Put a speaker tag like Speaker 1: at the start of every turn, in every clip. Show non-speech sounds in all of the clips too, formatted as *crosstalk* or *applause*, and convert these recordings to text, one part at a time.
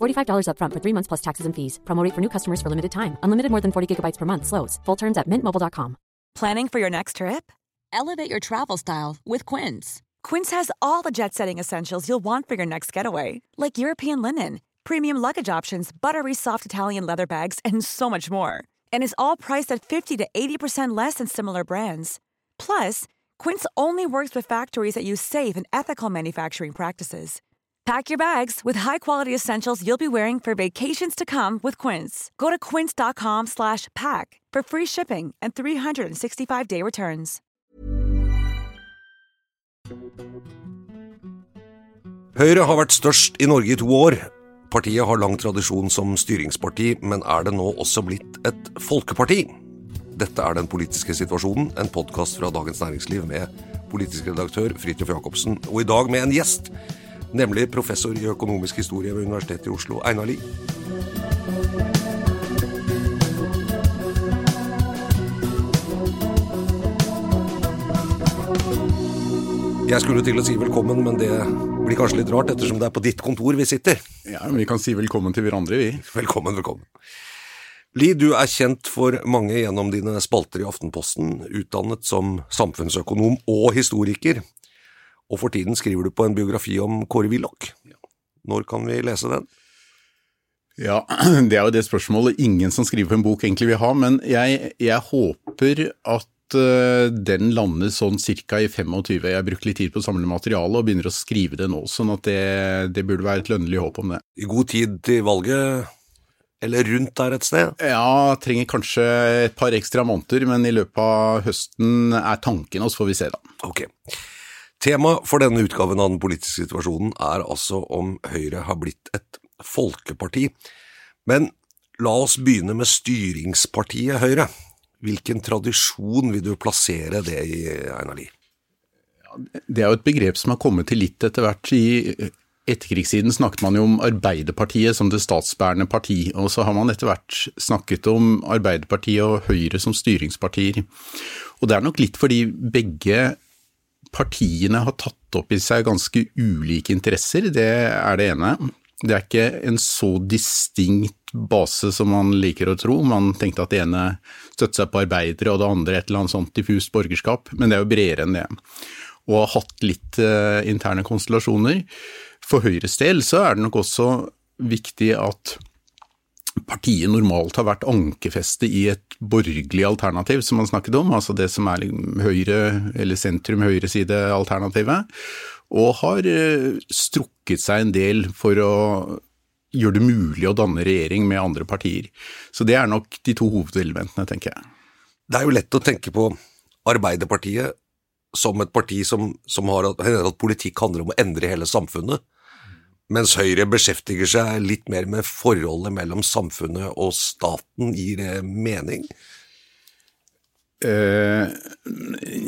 Speaker 1: $45 upfront for three months plus taxes and fees. Promo rate for new customers for limited time. Unlimited more than 40 gigabytes per month. Slows. Full terms at mintmobile.com.
Speaker 2: Planning for your next trip? Elevate your travel style with Quince. Quince has all the jet setting essentials you'll want for your next getaway, like European linen, premium luggage options, buttery soft Italian leather bags, and so much more. And is all priced at 50 to 80% less than similar brands. Plus, Quince only works with factories that use safe and ethical manufacturing practices. Pack your bags with high-quality essentials you'll be wearing for vacations to come with Quince. Go to quince.com slash pack for free shipping and 365-day returns.
Speaker 3: Høyre har vært størst i Norge i to år. Partiet har lang tradisjon som styringsparti, men er det nå også blitt et folkeparti? Dette er Den politiske situasjonen, en podkast fra Dagens Næringsliv med politisk redaktør Fridtjof Jacobsen, og i dag med en gjest, nemlig professor i økonomisk historie ved Universitetet i Oslo, Einar Lie. Jeg skulle til å si velkommen, men det blir kanskje litt rart ettersom det er på ditt kontor vi sitter.
Speaker 4: Ja, men Vi kan si velkommen til hverandre, vi.
Speaker 3: Velkommen, velkommen. Li, du er kjent for mange gjennom dine spalter i Aftenposten, utdannet som samfunnsøkonom og historiker, og for tiden skriver du på en biografi om Kåre Willoch. Når kan vi lese den?
Speaker 4: Ja, *clears throat* det er jo det spørsmålet ingen som skriver på en bok egentlig vil ha, men jeg, jeg håper at eh, den lander sånn cirka i 25. Jeg har brukt litt tid på å samle materiale og begynner å skrive det nå, sånn at det, det burde være et lønnelig håp om det.
Speaker 3: I god tid til valget, eller rundt der et sted?
Speaker 4: Ja, trenger kanskje et par ekstra måneder, men i løpet av høsten er tanken, og så får vi se, da.
Speaker 3: Ok. Tema for denne utgaven av den politiske situasjonen er altså om Høyre har blitt et folkeparti. Men la oss begynne med styringspartiet Høyre. Hvilken tradisjon vil du plassere det i, Einar Lie?
Speaker 4: Det er jo et begrep som har kommet til litt etter hvert. I etterkrigssiden snakket man jo om Arbeiderpartiet som det statsbærende parti, og så har man etter hvert snakket om Arbeiderpartiet og Høyre som styringspartier. Og det er nok litt fordi begge partiene har tatt opp i seg ganske ulike interesser, det er det ene. Det er ikke en så distinkt base som man liker å tro. Man tenkte at det ene støtte seg på arbeidere og det andre et eller annet sånt diffust borgerskap, men det er jo bredere enn det. Og har hatt litt uh, interne konstellasjoner. For Høyres del så er det nok også viktig at partiet normalt har vært ankerfestet i et borgerlig alternativ, som man snakket om, altså det som er høyre, eller sentrum-høyreside-alternativet, og har strukket seg en del for å gjøre det mulig å danne regjering med andre partier. Så det er nok de to hovedelementene, tenker jeg.
Speaker 3: Det er jo lett å tenke på Arbeiderpartiet som et parti som, som har at politikk handler om å endre hele samfunnet. Mens Høyre beskjeftiger seg litt mer med forholdet mellom samfunnet og staten. Gir det mening?
Speaker 4: Eh,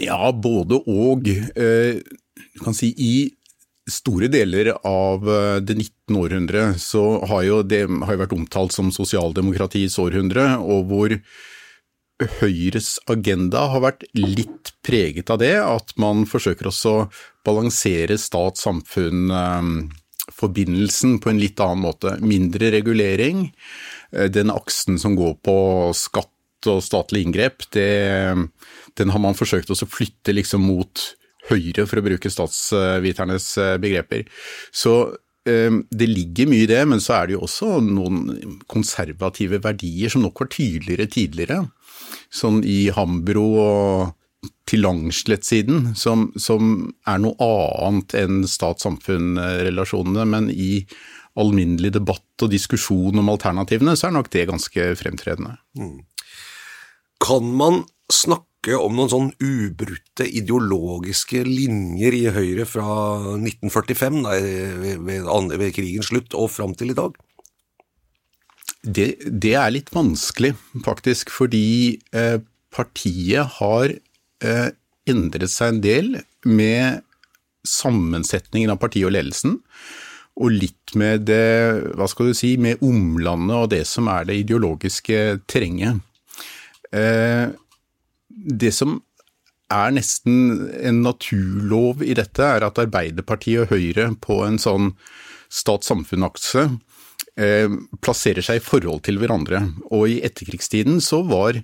Speaker 4: ja, både og. Eh, du kan si i store deler av det 19. århundre så har jo det har vært omtalt som sosialdemokratiets århundre, og hvor Høyres agenda har vært litt preget av det, at man forsøker også å balansere stat-samfunn forbindelsen på en litt annen måte. Mindre regulering. Den aksen som går på skatt og statlig inngrep, det, den har man forsøkt å flytte liksom mot høyre, for å bruke statsviternes begreper. Så det ligger mye i det, men så er det jo også noen konservative verdier som nok var tydeligere tidligere. Sånn i Hambro og til Langslett-siden, som, som, er noe annet enn stat-samfunn-relasjonene, men i alminnelig debatt og diskusjon om alternativene, så er nok det ganske fremtredende. Mm.
Speaker 3: Kan man snakke om noen sånn ubrutte ideologiske linjer i Høyre fra 1945, da, ved, ved, ved krigens slutt og fram til i dag?
Speaker 4: Det, det er litt vanskelig, faktisk, fordi eh, partiet har eh, endret seg en del med sammensetningen av partiet og ledelsen. Og litt med det, hva skal du si, med omlandet og det som er det ideologiske terrenget. Eh, det som er nesten en naturlov i dette, er at Arbeiderpartiet og Høyre på en sånn stat-samfunn-akse eh, plasserer seg i forhold til hverandre. Og i etterkrigstiden så var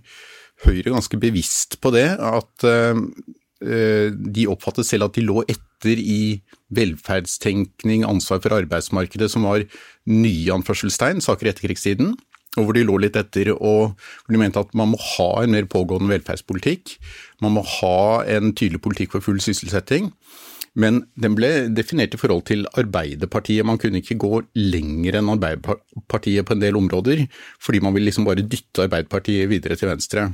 Speaker 4: Høyre ganske bevisst på det, at eh, de oppfattet selv at de lå etter i velferdstenkning, ansvar for arbeidsmarkedet, som var nye anførselstegn, saker i etterkrigstiden og hvor de lå litt etter, og hvor de mente at man må ha en mer pågående velferdspolitikk. Man må ha en tydelig politikk for full sysselsetting. Men den ble definert i forhold til Arbeiderpartiet. Man kunne ikke gå lenger enn Arbeiderpartiet på en del områder, fordi man ville liksom bare dytte Arbeiderpartiet videre til venstre.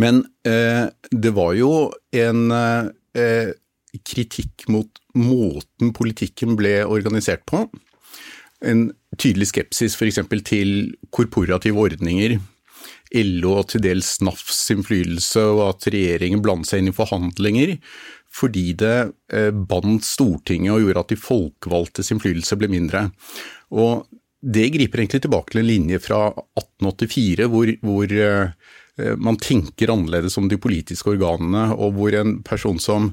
Speaker 4: Men eh, det var jo en eh, kritikk mot måten politikken ble organisert på en tydelig skepsis f.eks. til korporative ordninger, LO og til dels NAFs innflytelse, og at regjeringen blandet seg inn i forhandlinger fordi det eh, bandt Stortinget og gjorde at de folkevalgtes innflytelse ble mindre. Og det griper egentlig tilbake til en linje fra 1884 hvor, hvor eh, man tenker annerledes om de politiske organene, og hvor en person som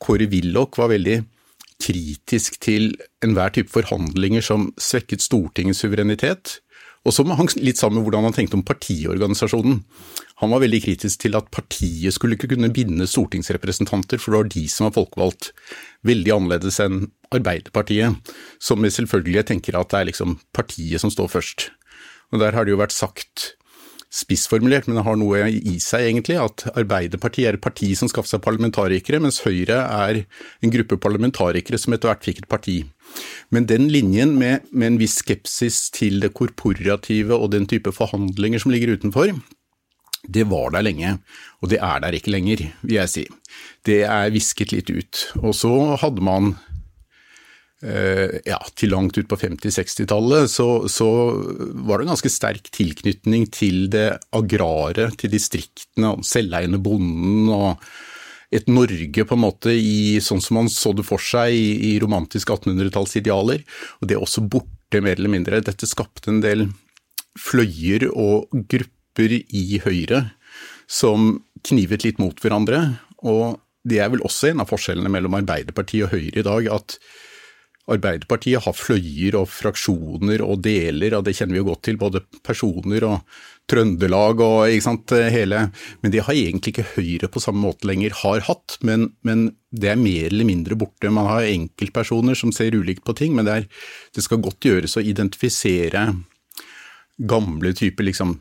Speaker 4: Kåre Willoch var veldig kritisk til enhver type forhandlinger som svekket Stortingets suverenitet, og som hang litt sammen med hvordan han tenkte om partiorganisasjonen. Han var veldig kritisk til at partiet skulle ikke kunne binde stortingsrepresentanter, for det var de som var folkevalgt. Veldig annerledes enn Arbeiderpartiet, som selvfølgelig tenker at det er liksom partiet som står først. Og Der har det jo vært sagt spissformulert, men det har noe i seg, egentlig, at Arbeiderpartiet er et parti som skaffer seg parlamentarikere, mens Høyre er en gruppe parlamentarikere som etter hvert fikk et parti. Men den linjen med, med en viss skepsis til det korporative og den type forhandlinger som ligger utenfor, det var der lenge, og det er der ikke lenger, vil jeg si. Det er visket litt ut. Og så hadde man ja, til langt ut på 50-60-tallet, så, så, var det en ganske sterk tilknytning til det agrare, til distriktene, selveiende bonden og et Norge på en måte i sånn som man så det for seg i, i romantiske 1800-tallsidealer. Og det er også borte, mer eller mindre. Dette skapte en del fløyer og grupper i Høyre som knivet litt mot hverandre. Og det er vel også en av forskjellene mellom Arbeiderpartiet og Høyre i dag, at Arbeiderpartiet har fløyer og fraksjoner og deler, og det kjenner vi jo godt til, både personer og Trøndelag og ikke sant, hele Men det har egentlig ikke Høyre på samme måte lenger har hatt, men, men det er mer eller mindre borte. Man har enkeltpersoner som ser ulikt på ting, men det, er, det skal godt gjøres å identifisere gamle typer liksom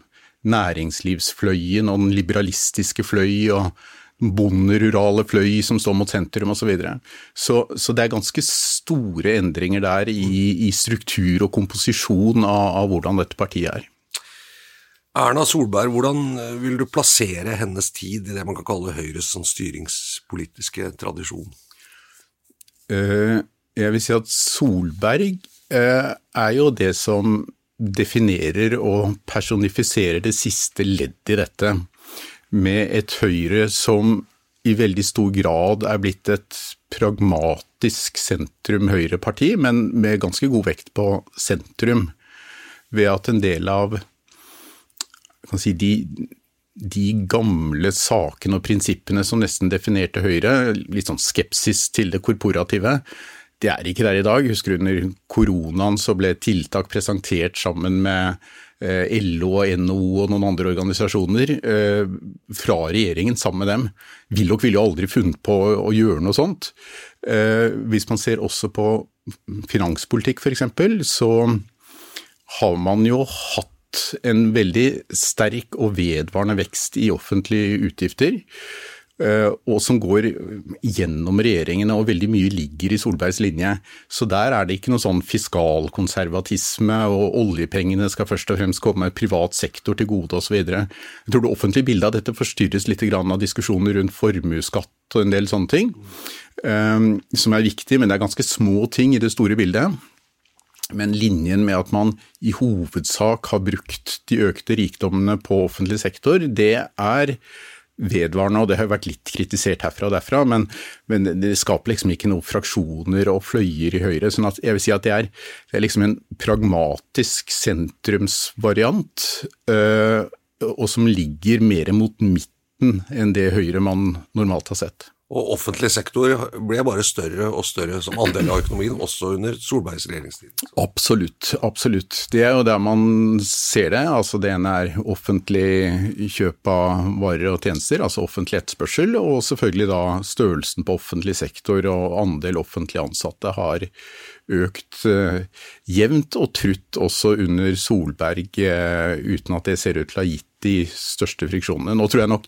Speaker 4: næringslivsfløyen og den liberalistiske fløy og bonderurale fløy som står mot sentrum osv. Så, videre. så Så det er ganske store endringer der i, i struktur og komposisjon av, av, hvordan dette partiet er.
Speaker 3: Erna Solberg, hvordan vil du plassere hennes tid i det man kan kalle Høyres sånn styringspolitiske tradisjon?
Speaker 4: Uh, jeg vil si at Solberg uh, er jo det som definerer og personifiserer det siste leddet i dette med et Høyre som i veldig stor grad er blitt et pragmatisk sentrum-høyreparti, men med ganske god vekt på sentrum. Ved at en del av si, de, de, gamle sakene og prinsippene som nesten definerte Høyre, litt sånn skepsis til det korporative, det er ikke der i dag. Husker du under koronaen så ble tiltak presentert sammen med LO og NHO og noen andre organisasjoner eh, fra regjeringen sammen med dem. Willoch ville jo aldri funnet på å gjøre noe sånt. Eh, hvis man ser også på finanspolitikk f.eks., så har man jo hatt en veldig sterk og vedvarende vekst i offentlige utgifter. Eh, og som går gjennom regjeringene, og veldig mye ligger i Solbergs linje. Så der er det ikke noe sånn fiskalkonservatisme, og oljepengene skal først og fremst komme privat sektor til gode osv. Jeg tror det offentlige bildet av dette forstyrres litt av diskusjoner rundt formuesskatt og en del sånne ting, eh, som er viktig, men det er ganske små ting i det store bildet. Men linjen med at man i hovedsak har brukt de økte rikdommene på offentlig sektor, det er vedvarende, og det har vært litt kritisert herfra og derfra, men, men det skaper liksom ikke noen fraksjoner og fløyer i Høyre. sånn at jeg vil si at det er, det er liksom en pragmatisk sentrumsvariant, øh, og som ligger mer mot midten enn det Høyre man normalt har sett.
Speaker 3: Og offentlig sektor ble bare større og større som andel av økonomien, også under Solbergs regjeringstid.
Speaker 4: Absolutt, absolutt. Det er jo der man ser det. Altså Det ene er offentlig kjøp av varer og tjenester, altså offentlig etterspørsel, og selvfølgelig da størrelsen på offentlig sektor og andel offentlig ansatte har økt uh, jevnt og trutt også under Solberg, uh, uten at det ser ut til å ha gitt de største friksjonene. Nå tror jeg nok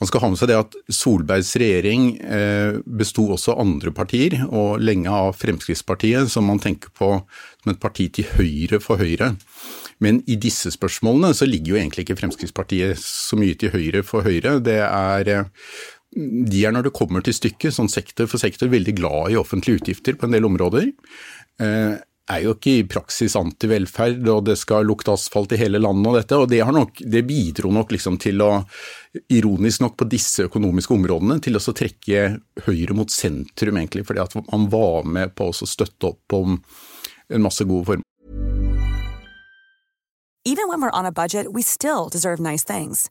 Speaker 4: man skal ha med seg det at Solbergs regjering uh, besto også av andre partier, og lenge av Fremskrittspartiet, som man tenker på som et parti til høyre for Høyre. Men i disse spørsmålene så ligger jo egentlig ikke Fremskrittspartiet så mye til høyre for Høyre. Det er de er når det kommer til stykket, sånn sektor for sektor, veldig glad i offentlige utgifter på en del områder. Eh, er jo ikke i praksis antivelferd, og det skal lukte asfalt i hele landet og dette. Og det, nok, det bidro nok liksom til å, ironisk nok på disse økonomiske områdene, til å trekke Høyre mot sentrum, egentlig. Fordi at man var med på å støtte opp om en masse gode former.
Speaker 2: Even when we're on a budget, we still deserve nice things.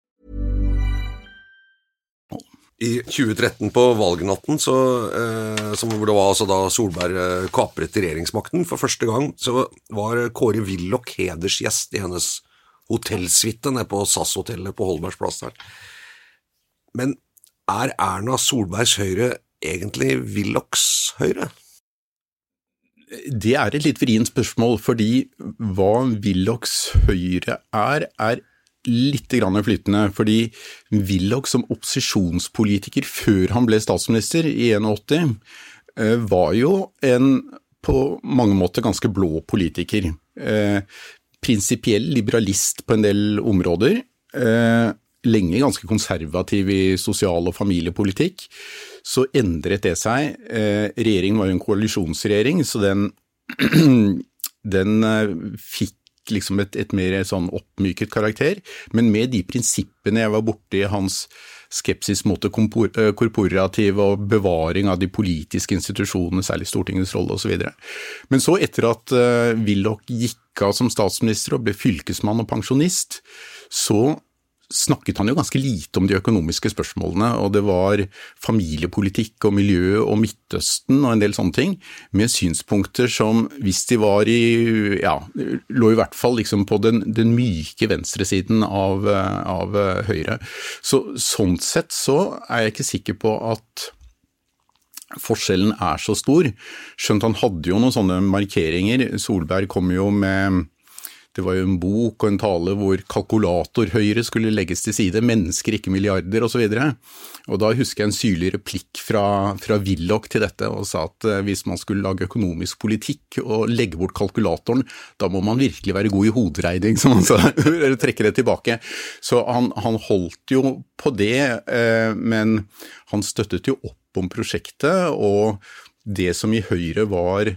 Speaker 3: I 2013, på valgnatten, så, eh, som, det var altså da Solberg eh, kapret regjeringsmakten for første gang, så var Kåre Willoch hedersgjest i hennes hotellsuite nede på SAS-hotellet på Holbergs plass der. Men er Erna Solbergs Høyre egentlig Willochs Høyre?
Speaker 4: Det er et litt vrient spørsmål, fordi hva Willochs Høyre er, er litt flytende, fordi Willoch som opposisjonspolitiker før han ble statsminister i 81, eh, var jo en på mange måter ganske blå politiker. Eh, prinsipiell liberalist på en del områder. Eh, lenge ganske konservativ i sosial- og familiepolitikk. Så endret det seg. Regjeringen var jo en koalisjonsregjering, så den, *clears throat* den fikk liksom et, et mer sånn oppmyket karakter, men med de prinsippene jeg var borti hans skepsis mot det eh, korporative og bevaring av de politiske institusjonene, særlig Stortingets rolle osv. Men så, etter at uh, Willoch gikk av som statsminister og ble fylkesmann og pensjonist, så snakket han jo ganske lite om de økonomiske spørsmålene, og det var familiepolitikk og miljø og Midtøsten og en del sånne ting, med synspunkter som hvis de var i ja, lå i hvert fall liksom på den, den myke venstresiden av, av Høyre. Så sånn sett så er jeg ikke sikker på at forskjellen er så stor. Skjønt han hadde jo noen sånne markeringer. Solberg kom jo med det var jo en bok og en tale hvor kalkulatorhøyre skulle legges til side, mennesker, ikke milliarder osv. Og, så og da husker jeg en syrlig replikk fra, fra Willoch til dette, og sa at eh, hvis man skulle lage økonomisk politikk og legge bort kalkulatoren, da må man virkelig være god i hoderegning, *laughs* som han sa, eller trekke det tilbake. Så han, han holdt jo på det, eh, men han støttet jo opp om prosjektet, og det som i Høyre var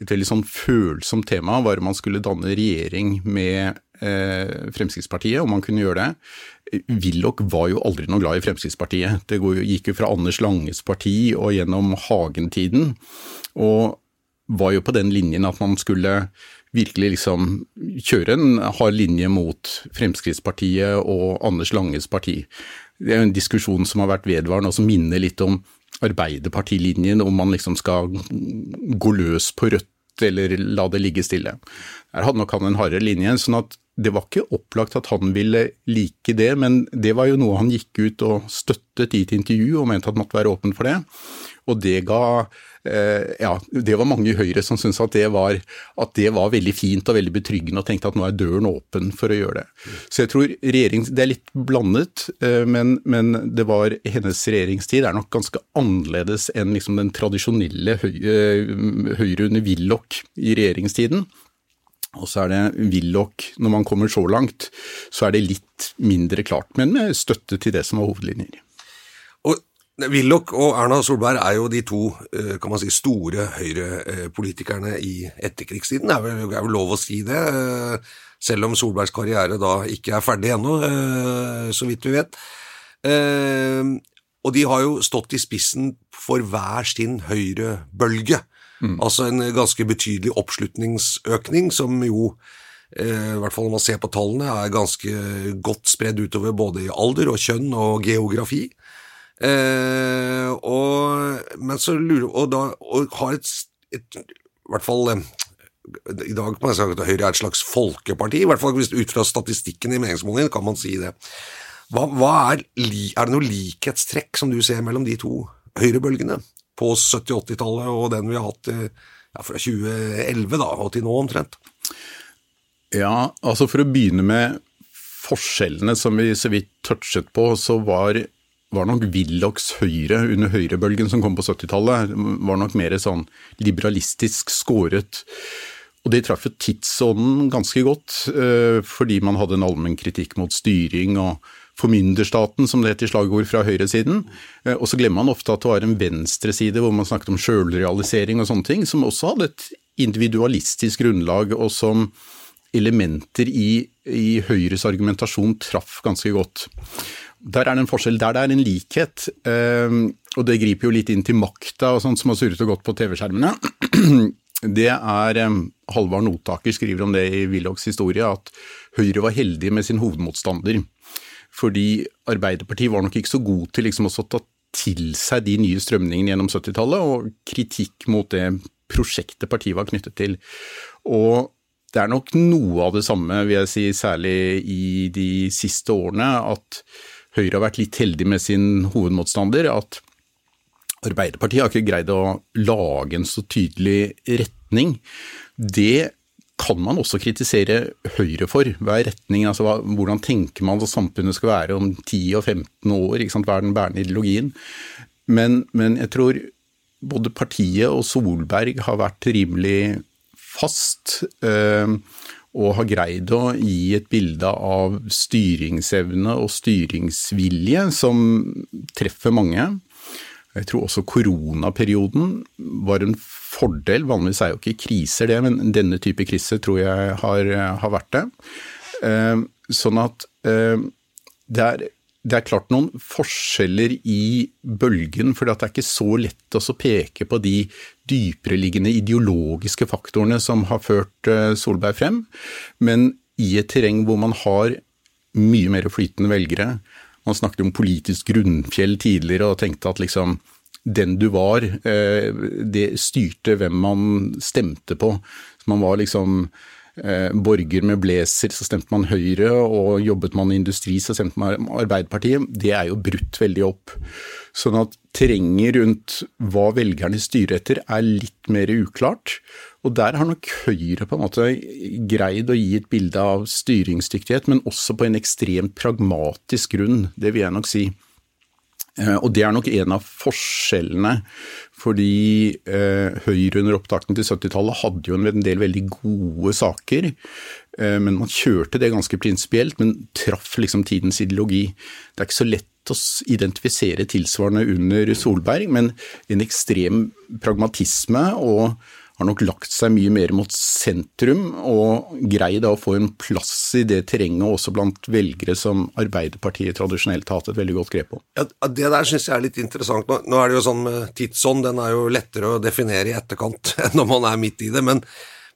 Speaker 4: et veldig sånn følsomt tema var om man skulle danne regjering med eh, Fremskrittspartiet, om man kunne gjøre det. Willoch var jo aldri noe glad i Fremskrittspartiet. Det gikk jo fra Anders Langes parti og gjennom Hagen-tiden, og var jo på den linjen at man skulle virkelig liksom kjøre en hard linje mot Fremskrittspartiet og Anders Langes parti. Det er jo en diskusjon som har vært vedvarende og som minner litt om Arbeiderpartilinjen, om man liksom skal gå løs på Rødt eller la det ligge stille. Der hadde nok han en hardere linje. sånn at det var ikke opplagt at han ville like det, men det var jo noe han gikk ut og støttet i et intervju og mente at han måtte være åpen for det. Og det ga ja, det var mange i Høyre som syntes at at det var veldig fint og veldig betryggende, og tenkte at nå er døren åpen for å gjøre det. Så jeg tror regjering, Det er litt blandet, eh, men, men, det var hennes regjeringstid er nok ganske annerledes enn liksom den tradisjonelle Høyre under Willoch i regjeringstiden. Og så er det Willoch, når man kommer så langt, så er det litt mindre klart, men med støtte til det som var hovedlinjer.
Speaker 3: Willoch og Erna Solberg er jo de to eh, kan man si, store høyrepolitikerne i etterkrigstiden, det er vel, er vel lov å si det, eh, selv om Solbergs karriere da ikke er ferdig ennå, eh, så vidt vi vet. Og de har jo stått i spissen for hver sin høyrebølge, mm. altså en ganske betydelig oppslutningsøkning, som jo i hvert fall når man ser på tallene, er ganske godt spredd utover både i alder og kjønn og geografi. Eh, og, men så lurer og da og har et, et, i hvert fall eh, i dag kan man si at Høyre er et slags folkeparti, i hvert fall ut fra statistikken i meningsmålingene kan man si det. Hva, hva er, er, det noe likhetstrekk som du ser mellom de to høyrebølgene på 70-80-tallet og den vi har hatt eh, ja, fra 2011 da, og til nå omtrent?
Speaker 4: Ja, altså for å begynne med forskjellene som vi så vidt touchet på, så var var nok Willochs Høyre under høyrebølgen som kom på 70-tallet, var nok mer sånn liberalistisk skåret. Og det traff jo tidsånden ganske godt, eh, fordi man hadde en allmenn kritikk mot styring og formynderstaten, som det het i slagord fra høyresiden. Eh, og så glemmer man ofte at det var en venstreside hvor man snakket om sjølrealisering og sånne ting, som også hadde et individualistisk grunnlag, og som elementer i, i Høyres argumentasjon traff ganske godt. Der er det en forskjell. Der det er en likhet, ehm, og det griper jo litt inn til makta og sånt som har surret og gått på TV-skjermene, *clears throat* det er ehm, Halvard Notaker skriver om det i Willochs historie, at Høyre var heldig med sin hovedmotstander. Fordi Arbeiderpartiet var nok ikke så god til liksom å ta til seg de nye strømningene gjennom 70-tallet, og kritikk mot det prosjektet partiet var knyttet til. Og det er nok noe av det samme, vil jeg si, særlig i de siste årene, at Høyre har vært litt heldig med sin hovedmotstander, at Arbeiderpartiet har ikke greid å lage en så tydelig retning. Det kan man også kritisere Høyre for. Hva er retningen? altså hvordan tenker man at samfunnet skal være om 10 og 15 år, hva er den bærende ideologien? Men, men jeg tror både partiet og Solberg har vært rimelig fast. Øh, og har greid å gi et bilde av styringsevne og styringsvilje som treffer mange. Jeg tror også koronaperioden var en fordel. Vanligvis er jo ikke kriser det, men denne type krise tror jeg har, har vært det. Eh, sånn at eh, det er det er klart noen forskjeller i bølgen, for det er ikke så lett å peke på de dypereliggende ideologiske faktorene som har ført eh, Solberg frem. Men i et terreng hvor man har mye mer flytende velgere Man snakket om politisk grunnfjell tidligere og tenkte at liksom den du var, eh, det styrte hvem man stemte på. Man var liksom borger med blazer, så stemte man Høyre, og jobbet man i industri, så stemte man Arbeiderpartiet. Det er jo brutt veldig opp. Sånn at terrenget rundt hva velgerne styrer etter er litt mer uklart. Og der har nok Høyre på en måte greid å gi et bilde av styringsdyktighet, men også på en ekstremt pragmatisk grunn, det vil jeg nok si. Eh, og det er nok en av forskjellene, fordi eh, Høyre under opptakten til 70-tallet hadde jo en del veldig gode saker, eh, men man kjørte det ganske prinsipielt, men traff liksom tidens ideologi. Det er ikke så lett å identifisere tilsvarende under Solberg, men en ekstrem pragmatisme og har nok lagt seg mye mer mot sentrum, og greid å få en plass i det terrenget også blant velgere som Arbeiderpartiet tradisjonelt har hatt et veldig godt grep på.
Speaker 3: Ja, Det der syns jeg er litt interessant. Nå, nå, er det jo sånn med tidsånd, den er jo lettere å definere i etterkant *laughs* enn når man er midt i det. men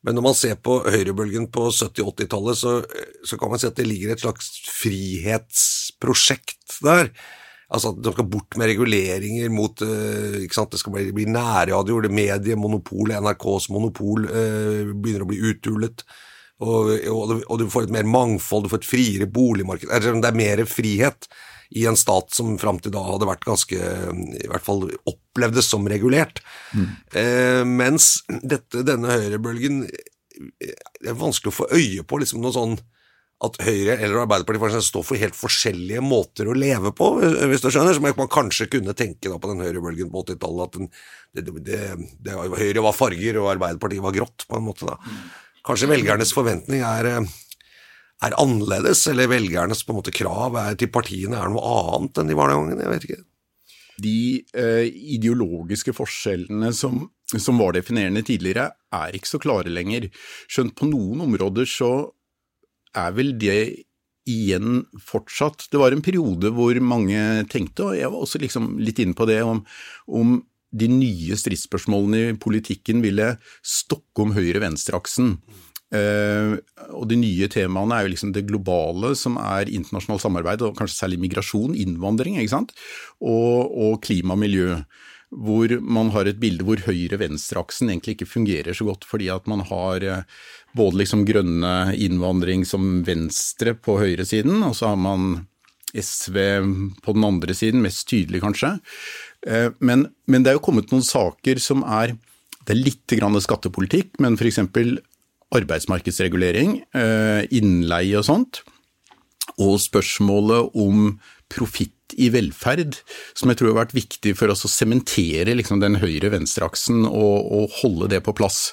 Speaker 3: men når man ser på høyrebølgen på 70-80-tallet, så, så, kan man si at det ligger et slags frihetsprosjekt der. Altså at de skal bort med reguleringer mot uh, ikke sant? Det skal bli, bli nærradio, det mediemonopolet, NRKs monopol uh, begynner å bli uthulet. Og, og, og, du får et mer mangfold, du får et friere boligmarked. Det er mer frihet i en stat som fram til da hadde vært ganske, i hvert fall opplevdes som regulert. Mm. Eh, mens dette, denne høyrebølgen Det er vanskelig å få øye på liksom noe sånn at Høyre eller Arbeiderpartiet eksempel, står for helt forskjellige måter å leve på, hvis du skjønner. Som man kanskje kunne tenke da på den høyrebølgen på 80-tallet, at den, det, det, det, Høyre var farger og Arbeiderpartiet var grått, på en måte. da. Kanskje velgernes forventning er, er annerledes, eller velgernes på en måte krav er, til partiene er noe annet enn de var den gangen. Jeg vet ikke.
Speaker 4: De eh, ideologiske forskjellene som, som var definerende tidligere, er ikke så klare lenger. Skjønt på noen områder så er vel det igjen fortsatt. Det var en periode hvor mange tenkte, og jeg var også liksom litt inne på det, om, om de nye stridsspørsmålene i politikken ville stokke om høyre-venstre-aksen. Uh, og de nye temaene er jo liksom det globale, som er internasjonalt samarbeid, og kanskje særlig migrasjon, innvandring, ikke sant, og, og klima og miljø hvor man har et bilde hvor høyre-venstre-aksen egentlig ikke fungerer så godt, fordi at man har eh, både liksom grønne innvandring som venstre på høyresiden, og så har man SV på den andre siden, mest tydelig kanskje. Eh, men, men det er jo kommet noen saker som er Det er litt grann skattepolitikk, men f.eks. arbeidsmarkedsregulering, eh, innleie og sånt. Og spørsmålet om profitt i velferd, som jeg tror har vært viktig for oss å sementere liksom, den høyre-venstre-aksen og, og, holde det på plass.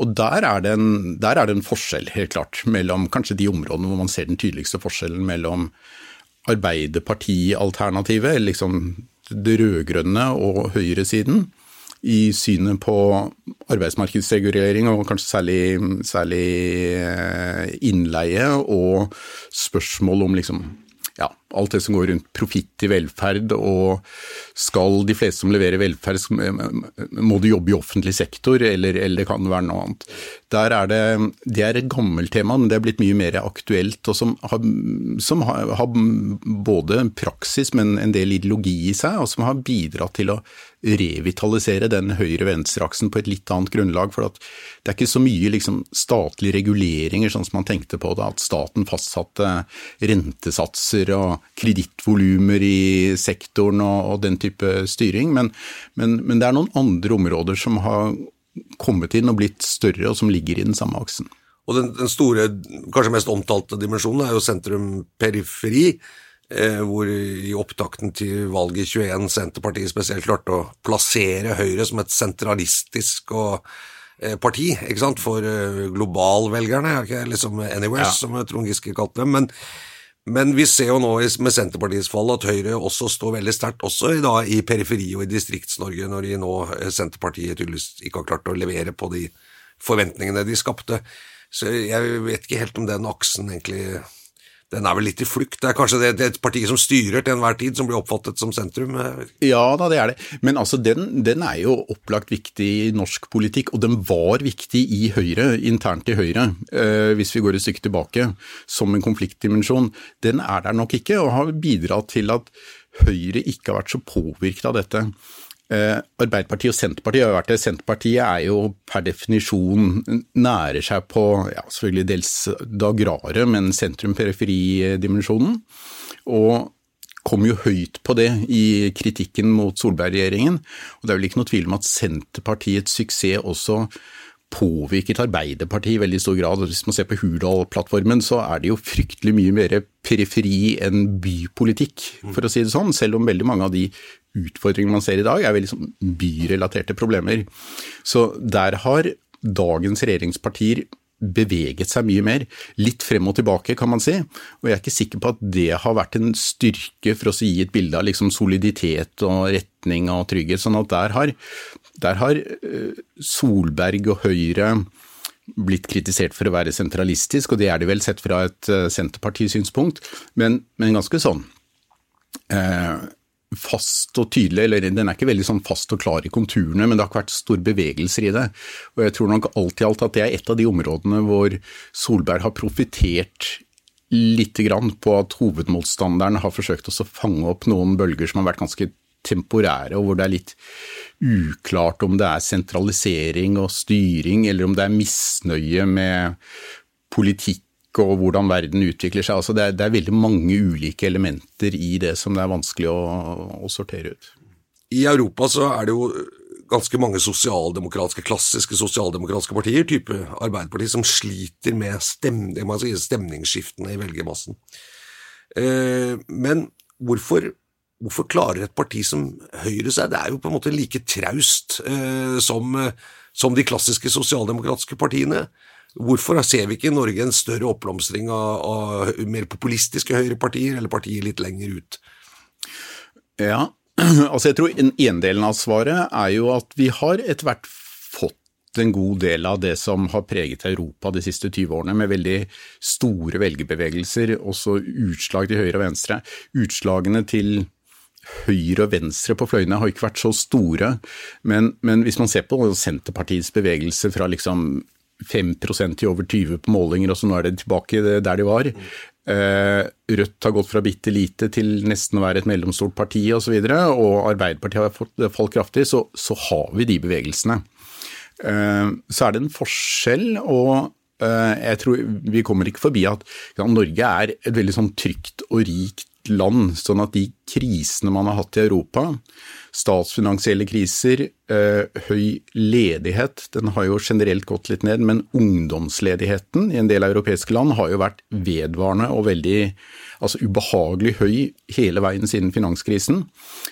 Speaker 4: Og der er, en, der er, det en, forskjell, helt klart, mellom kanskje de områdene hvor man ser den tydeligste forskjellen mellom Arbeiderparti-alternativet, liksom det rød-grønne og høyresiden, i synet på arbeidsmarkedsregulering, og kanskje særlig, særlig eh, innleie, og spørsmål om liksom ja, alt det som går rundt profitt i velferd, og skal de fleste som leverer velferd, må de jobbe i offentlig sektor, eller, eller det kan være noe annet. Der er det, det er et gammelt tema, men det er blitt mye mer aktuelt, og som har, som har, har både praksis, men en del ideologi i seg, og som har bidratt til å revitalisere den høyre-venstre-aksen på et litt annet grunnlag. For det er ikke så mye liksom, statlige reguleringer, sånn som man tenkte på da, at staten fastsatte rentesatser og kredittvolumer i sektoren og, og, den type styring. Men, men, men det er noen andre områder som har kommet inn og blitt større, og som ligger i den samme aksen.
Speaker 3: Og den, den store, kanskje mest omtalte dimensjonen er jo sentrum-periferi Eh, hvor i opptakten til valget i 21 Senterpartiet spesielt klarte å plassere Høyre som et sentralistisk og, eh, parti ikke sant, for eh, globalvelgerne, liksom Anywhere, ja. som Trond Giske kalte dem. Men, men, vi ser jo nå med Senterpartiets fall at Høyre også står veldig sterkt, også i, da, i periferi og i Distrikts-Norge, når de nå Senterpartiet tydeligvis ikke har klart å levere på de forventningene de skapte. Så jeg vet ikke helt om den aksen egentlig den er vel litt i flukt. Det er kanskje det, det et parti som styrer til enhver tid, som blir oppfattet som sentrum?
Speaker 4: Ja da, det er det. Men altså, den, den, er jo opplagt viktig i norsk politikk, og den var viktig i Høyre, internt i Høyre, eh, hvis vi går et stykke tilbake, som en konfliktdimensjon. Den er der nok ikke, og har bidratt til at Høyre ikke har vært så påvirket av dette. Eh, Arbeiderpartiet og Senterpartiet har vært det. Senterpartiet er jo per definisjon nærer seg på ja, selvfølgelig dels det agrare, men sentrum-periferi-dimensjonen. Og kom jo høyt på det i kritikken mot Solberg-regjeringen. Og det er vel ikke noe tvil om at Senterpartiets suksess også påvirket Arbeiderpartiet i veldig stor grad. Hvis man ser på Hurdal-plattformen, så er det jo fryktelig mye mer periferi enn bypolitikk, for å si det sånn. Selv om veldig mange av de utfordringene man ser i dag, er veldig sånn byrelaterte problemer. Så der har dagens regjeringspartier beveget seg mye mer. Litt frem og tilbake, kan man si. Og jeg er ikke sikker på at det har vært en styrke for oss å gi et bilde av liksom soliditet og retning og trygghet. Sånn at der har, der har eh, Solberg og Høyre blitt kritisert for å være sentralistisk, og det er de vel sett fra et eh, Senterpartisynspunkt, men, men ganske sånn. Eh, fast og tydelig, eller den er ikke veldig sånn fast og klar i konturene, men det har ikke vært store bevegelser i det. Og jeg tror nok alt i alt at det er et av de områdene hvor Solberg har profitert lite grann på at hovedmotstanderen har forsøkt å fange opp noen bølger som har vært ganske temporære, og hvor det er litt uklart om det er sentralisering og styring, eller om det er misnøye med politikk og hvordan verden utvikler seg. Altså det, er, det, er, veldig mange ulike elementer i det som det er vanskelig å, å sortere ut.
Speaker 3: I Europa så er det jo ganske mange sosialdemokratiske, klassiske sosialdemokratiske partier, type Arbeiderpartiet, som sliter med stem, si, stemningsskiftene i velgermassen. Eh, men hvorfor, hvorfor, klarer et parti som Høyre seg? Det er jo på en måte like traust eh, som, som de klassiske sosialdemokratiske partiene. Hvorfor ser vi ikke i Norge en større oppblomstring av, av mer populistiske høyrepartier, eller partier litt lenger ut?
Speaker 4: Ja, *clears throat* altså jeg tror En, en av svaret er jo at vi har etter hvert fått en god del av det som har preget Europa de siste 20 årene, med veldig store velgerbevegelser, også utslag til høyre og venstre. Utslagene til høyre og venstre på fløyene har ikke vært så store, men, men hvis man ser på Senterpartiets bevegelse fra liksom 5% til over 20 på målinger, og så nå er det tilbake der de var. Eh, Rødt har gått fra bitte lite til nesten å være et mellomstort parti osv., og, så og Arbeiderpartiet har falt kraftig, så, så, har vi de bevegelsene. Eh, så er det en forskjell, og eh, jeg tror vi kommer ikke forbi at Norge er et veldig sånn trygt og rikt land, sånn at de krisene man har hatt i Europa, statsfinansielle kriser, eh, høy ledighet, den har jo generelt gått litt ned, men ungdomsledigheten i en del europeiske land har jo vært vedvarende og veldig altså ubehagelig høy hele veien siden finanskrisen.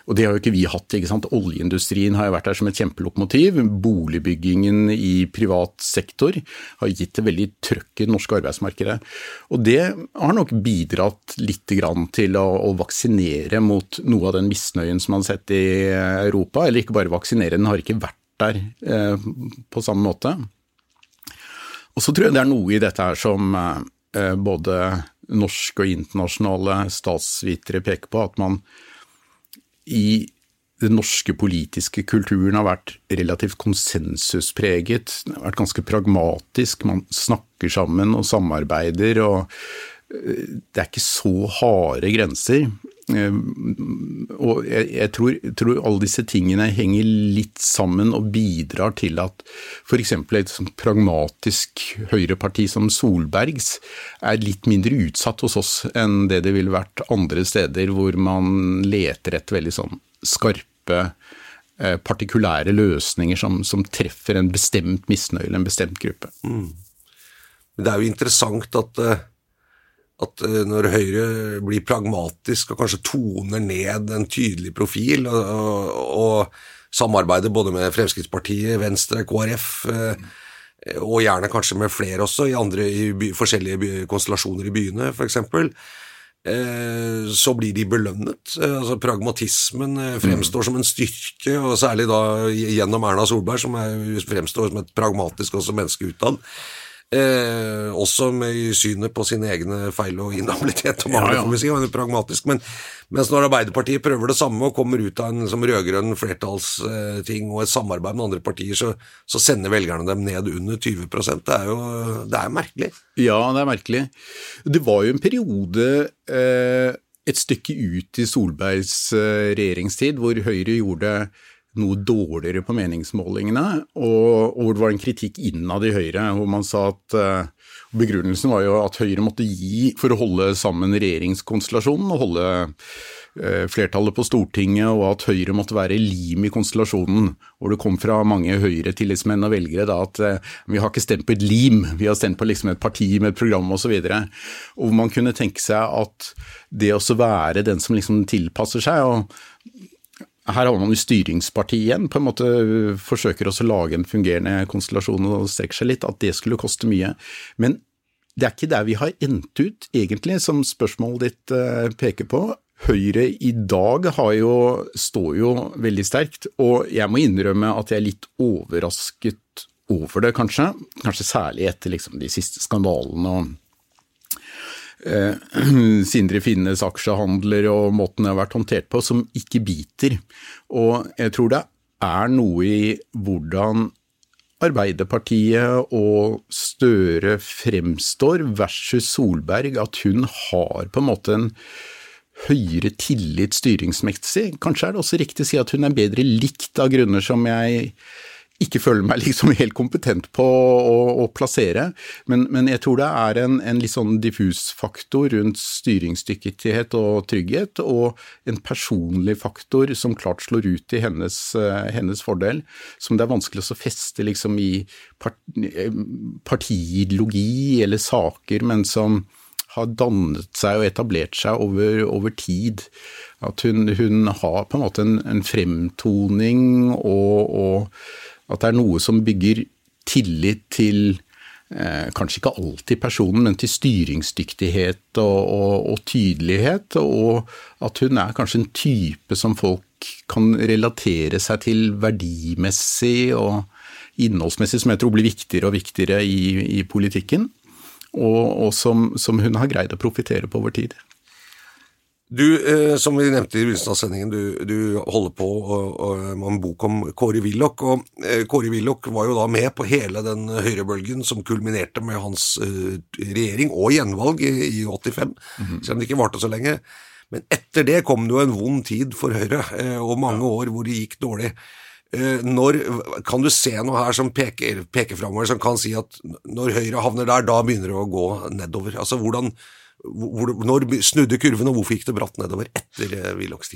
Speaker 4: Og det har jo ikke vi hatt. ikke sant? Oljeindustrien har jo vært der som et kjempelokomotiv. Boligbyggingen i privat sektor har gitt det veldig trøkk i det norske arbeidsmarkedet. Og det har nok bidratt litt til å, å vaksinere mot noe av den misnøyen som man har sett i Europa. Eller ikke bare vaksinere, den har ikke vært der eh, på samme måte. Og så tror jeg det er noe i dette her som eh, både norske og internasjonale statsvitere peker på, at man i den norske politiske kulturen har vært relativt konsensuspreget, vært ganske pragmatisk. Man snakker sammen og samarbeider, og eh, det er ikke så harde grenser. Eh, og jeg, jeg tror, tror, alle disse tingene henger litt sammen og bidrar til at f.eks. et sånn pragmatisk høyreparti som Solbergs er litt mindre utsatt hos oss enn det det ville vært andre steder hvor man leter etter veldig sånn skarpe eh, partikulære løsninger som, som, treffer en bestemt misnøye eller en bestemt gruppe. Mm.
Speaker 3: Det er jo interessant at uh at eh, når Høyre blir pragmatisk og kanskje toner ned en tydelig profil, og, og, og samarbeider både med Fremskrittspartiet, Venstre, KrF, eh, og gjerne kanskje med flere også, i andre i by, forskjellige by, konstellasjoner i byene, f.eks., eh, så blir de belønnet. Altså Pragmatismen fremstår som en styrke, og særlig da gjennom Erna Solberg, som er, fremstår som et pragmatisk også menneske utad. Eh, også med synet på sine egne feil og inhabilitet og mangler, ja, ja. si, og pragmatisk. Men mens når Arbeiderpartiet prøver det samme og kommer ut av en som rød-grønn flertallsting og et samarbeid med andre partier, så, så, sender velgerne dem ned under 20% Det er jo det er merkelig.
Speaker 4: Ja, det er merkelig. Det var jo en periode eh, et stykke ut i Solbergs eh, regjeringstid hvor Høyre gjorde noe dårligere på meningsmålingene, og, hvor det var en kritikk innad i Høyre, hvor man sa at uh, Begrunnelsen var jo at Høyre måtte gi for å holde sammen regjeringskonstellasjonen og holde uh, flertallet på Stortinget, og at Høyre måtte være lim i konstellasjonen. Hvor det kom fra mange Høyre-tillitsmenn og velgere da at uh, vi har ikke stemt på et lim, vi har stemt på liksom et parti med et program osv. Hvor man kunne tenke seg at det å være den som liksom tilpasser seg, og her har man jo styringspartiet igjen, på en måte forsøker også å lage en fungerende konstellasjon og strekker seg litt, at det skulle koste mye. Men det er ikke der vi har endt ut, egentlig, som spørsmålet ditt uh, peker på. Høyre i dag jo, står jo veldig sterkt, og jeg må innrømme at jeg er litt overrasket over det, kanskje. Kanskje særlig etter liksom, de siste skandalene og eh, *clears throat* Sindre Finnes aksjehandler og måten det har vært håndtert på, som ikke biter. Og jeg tror det er noe i hvordan Arbeiderpartiet og Støre fremstår versus Solberg, at hun har på en måte en høyere tillit styringsmessig. Kanskje er det også riktig å si at hun er bedre likt av grunner som jeg ikke føler meg *laughs* liksom helt kompetent på å, å plassere. Men, men, jeg tror det er en, en, litt sånn diffus faktor rundt styringsdyktighet og trygghet, og en personlig faktor som klart slår ut i hennes, uh, hennes fordel, som det er vanskelig å feste liksom i part, partiideologi eller saker, men som har dannet seg og etablert seg over, over tid. At hun, hun, har på en måte en, en fremtoning og, og at det er noe som bygger tillit til eh, kanskje ikke alltid personen, men til styringsdyktighet og, og, og, tydelighet. Og at hun er kanskje en type som folk kan relatere seg til verdimessig og innholdsmessig, som jeg tror blir viktigere og viktigere i, i politikken. Og, og som, som hun har greid å profitere på over tid.
Speaker 3: Du, eh, som vi nevnte i begynnelsen av sendingen, du, du holder på med en bok om Kåre Willoch. og eh, Kåre Willoch var jo da med på hele den høyrebølgen som kulminerte med hans eh, regjering og gjenvalg i, i 85, mm -hmm. selv om det ikke varte så lenge. Men etter det kom det jo en vond tid for Høyre, eh, og mange år hvor det gikk dårlig. Eh, når, kan du se noe her som peker, peker framover, som kan si at når Høyre havner der, da begynner det å gå nedover? Altså hvordan hvor, når snudde kurven, og hvorfor gikk det bratt nedover etter eh, Willochs?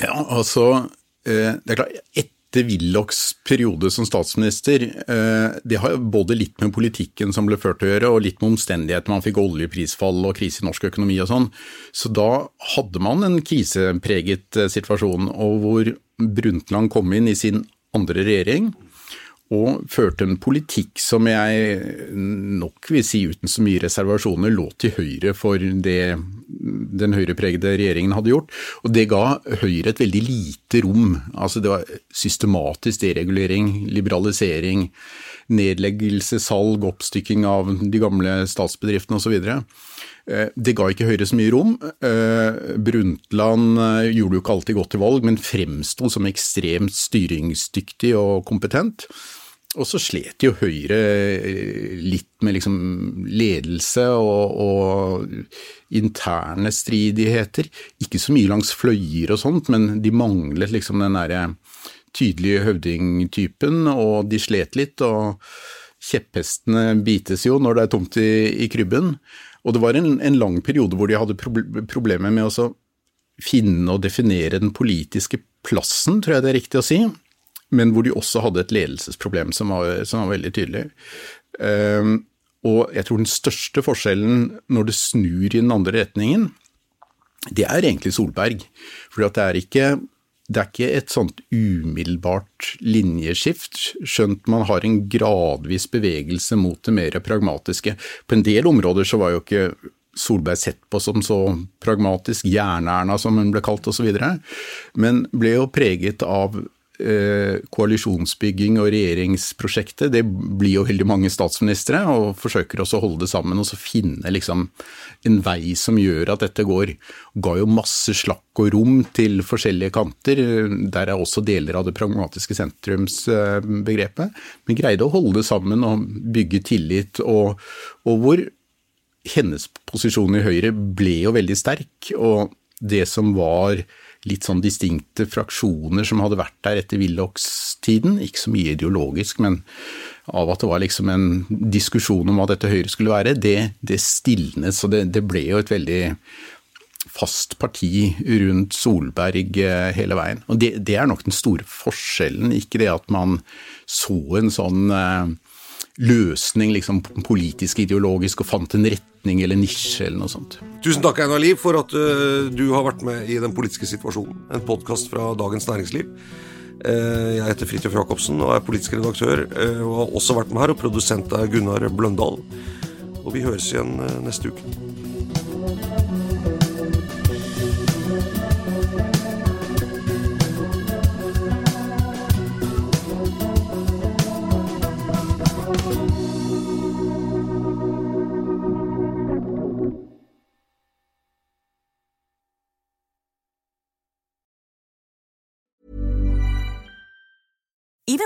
Speaker 4: Ja, altså eh, Det er klart, etter Willochs periode som statsminister, eh, det har både litt med politikken som ble ført å gjøre, og litt med omstendighetene. Man fikk oljeprisfall og krise i norsk økonomi og sånn. Så da hadde man en krisepreget situasjon, og hvor Brundtland kom inn i sin andre regjering og førte en politikk som jeg nok vil si uten så mye reservasjoner lå til høyre for det den høyrepregede regjeringen hadde gjort. Og det ga Høyre et veldig lite rom. Altså det var systematisk deregulering, liberalisering, nedleggelse, salg, oppstykking av de gamle statsbedriftene osv. Eh, det ga ikke Høyre så mye rom. Eh, Brundtland eh, gjorde jo ikke alltid godt i valg, men fremsto som ekstremt styringsdyktig og kompetent. Og så slet jo Høyre eh, litt med liksom ledelse og, og, interne stridigheter. Ikke så mye langs fløyer og sånt, men de manglet liksom den derre tydelige høvdingtypen, og de slet litt. Og kjepphestene bites jo når det er tomt i, i krybben. Og det var en, en, lang periode hvor de hadde problemer med å finne og definere den politiske plassen, tror jeg det er riktig å si men hvor de også hadde et ledelsesproblem som var, som var veldig tydelig. Um, og jeg tror den største forskjellen når det snur i den andre retningen, det er egentlig Solberg. For det er ikke det er ikke et sånt umiddelbart linjeskift, skjønt man har en gradvis bevegelse mot det mer pragmatiske. På en del områder så var jo ikke Solberg sett på som så pragmatisk, Jern-Erna som hun ble kalt osv., men ble jo preget av koalisjonsbygging og regjeringsprosjektet, det blir jo veldig mange statsministre, og forsøker også å holde det sammen og så finne liksom en vei som gjør at dette går. Ga jo masse slakk og rom til forskjellige kanter, der er også deler av det pragmatiske sentrumsbegrepet, men greide å holde det sammen og bygge tillit, og, og hvor hennes posisjon i Høyre ble jo veldig sterk, og det som var litt sånn distinkte fraksjoner som hadde vært der etter Willochs-tiden. Ikke så mye ideologisk, men av at det var liksom en diskusjon om hva dette Høyre skulle være, det, det stilnet. Så det, det, ble jo et veldig fast parti rundt Solberg eh, hele veien. Og det, det er nok den store forskjellen, ikke det at man så en sånn eh, løsning liksom politisk, ideologisk, og fant en retning eller nisje eller noe sånt.
Speaker 3: Tusen takk, Einar Liv, for at uh, du har vært med i Den politiske situasjonen. En podkast fra Dagens Næringsliv. Uh, jeg heter Fridtjof Jacobsen og er politisk redaktør, uh, og har også vært med her. Og produsent er Gunnar Bløndal. Og vi høres igjen neste uke.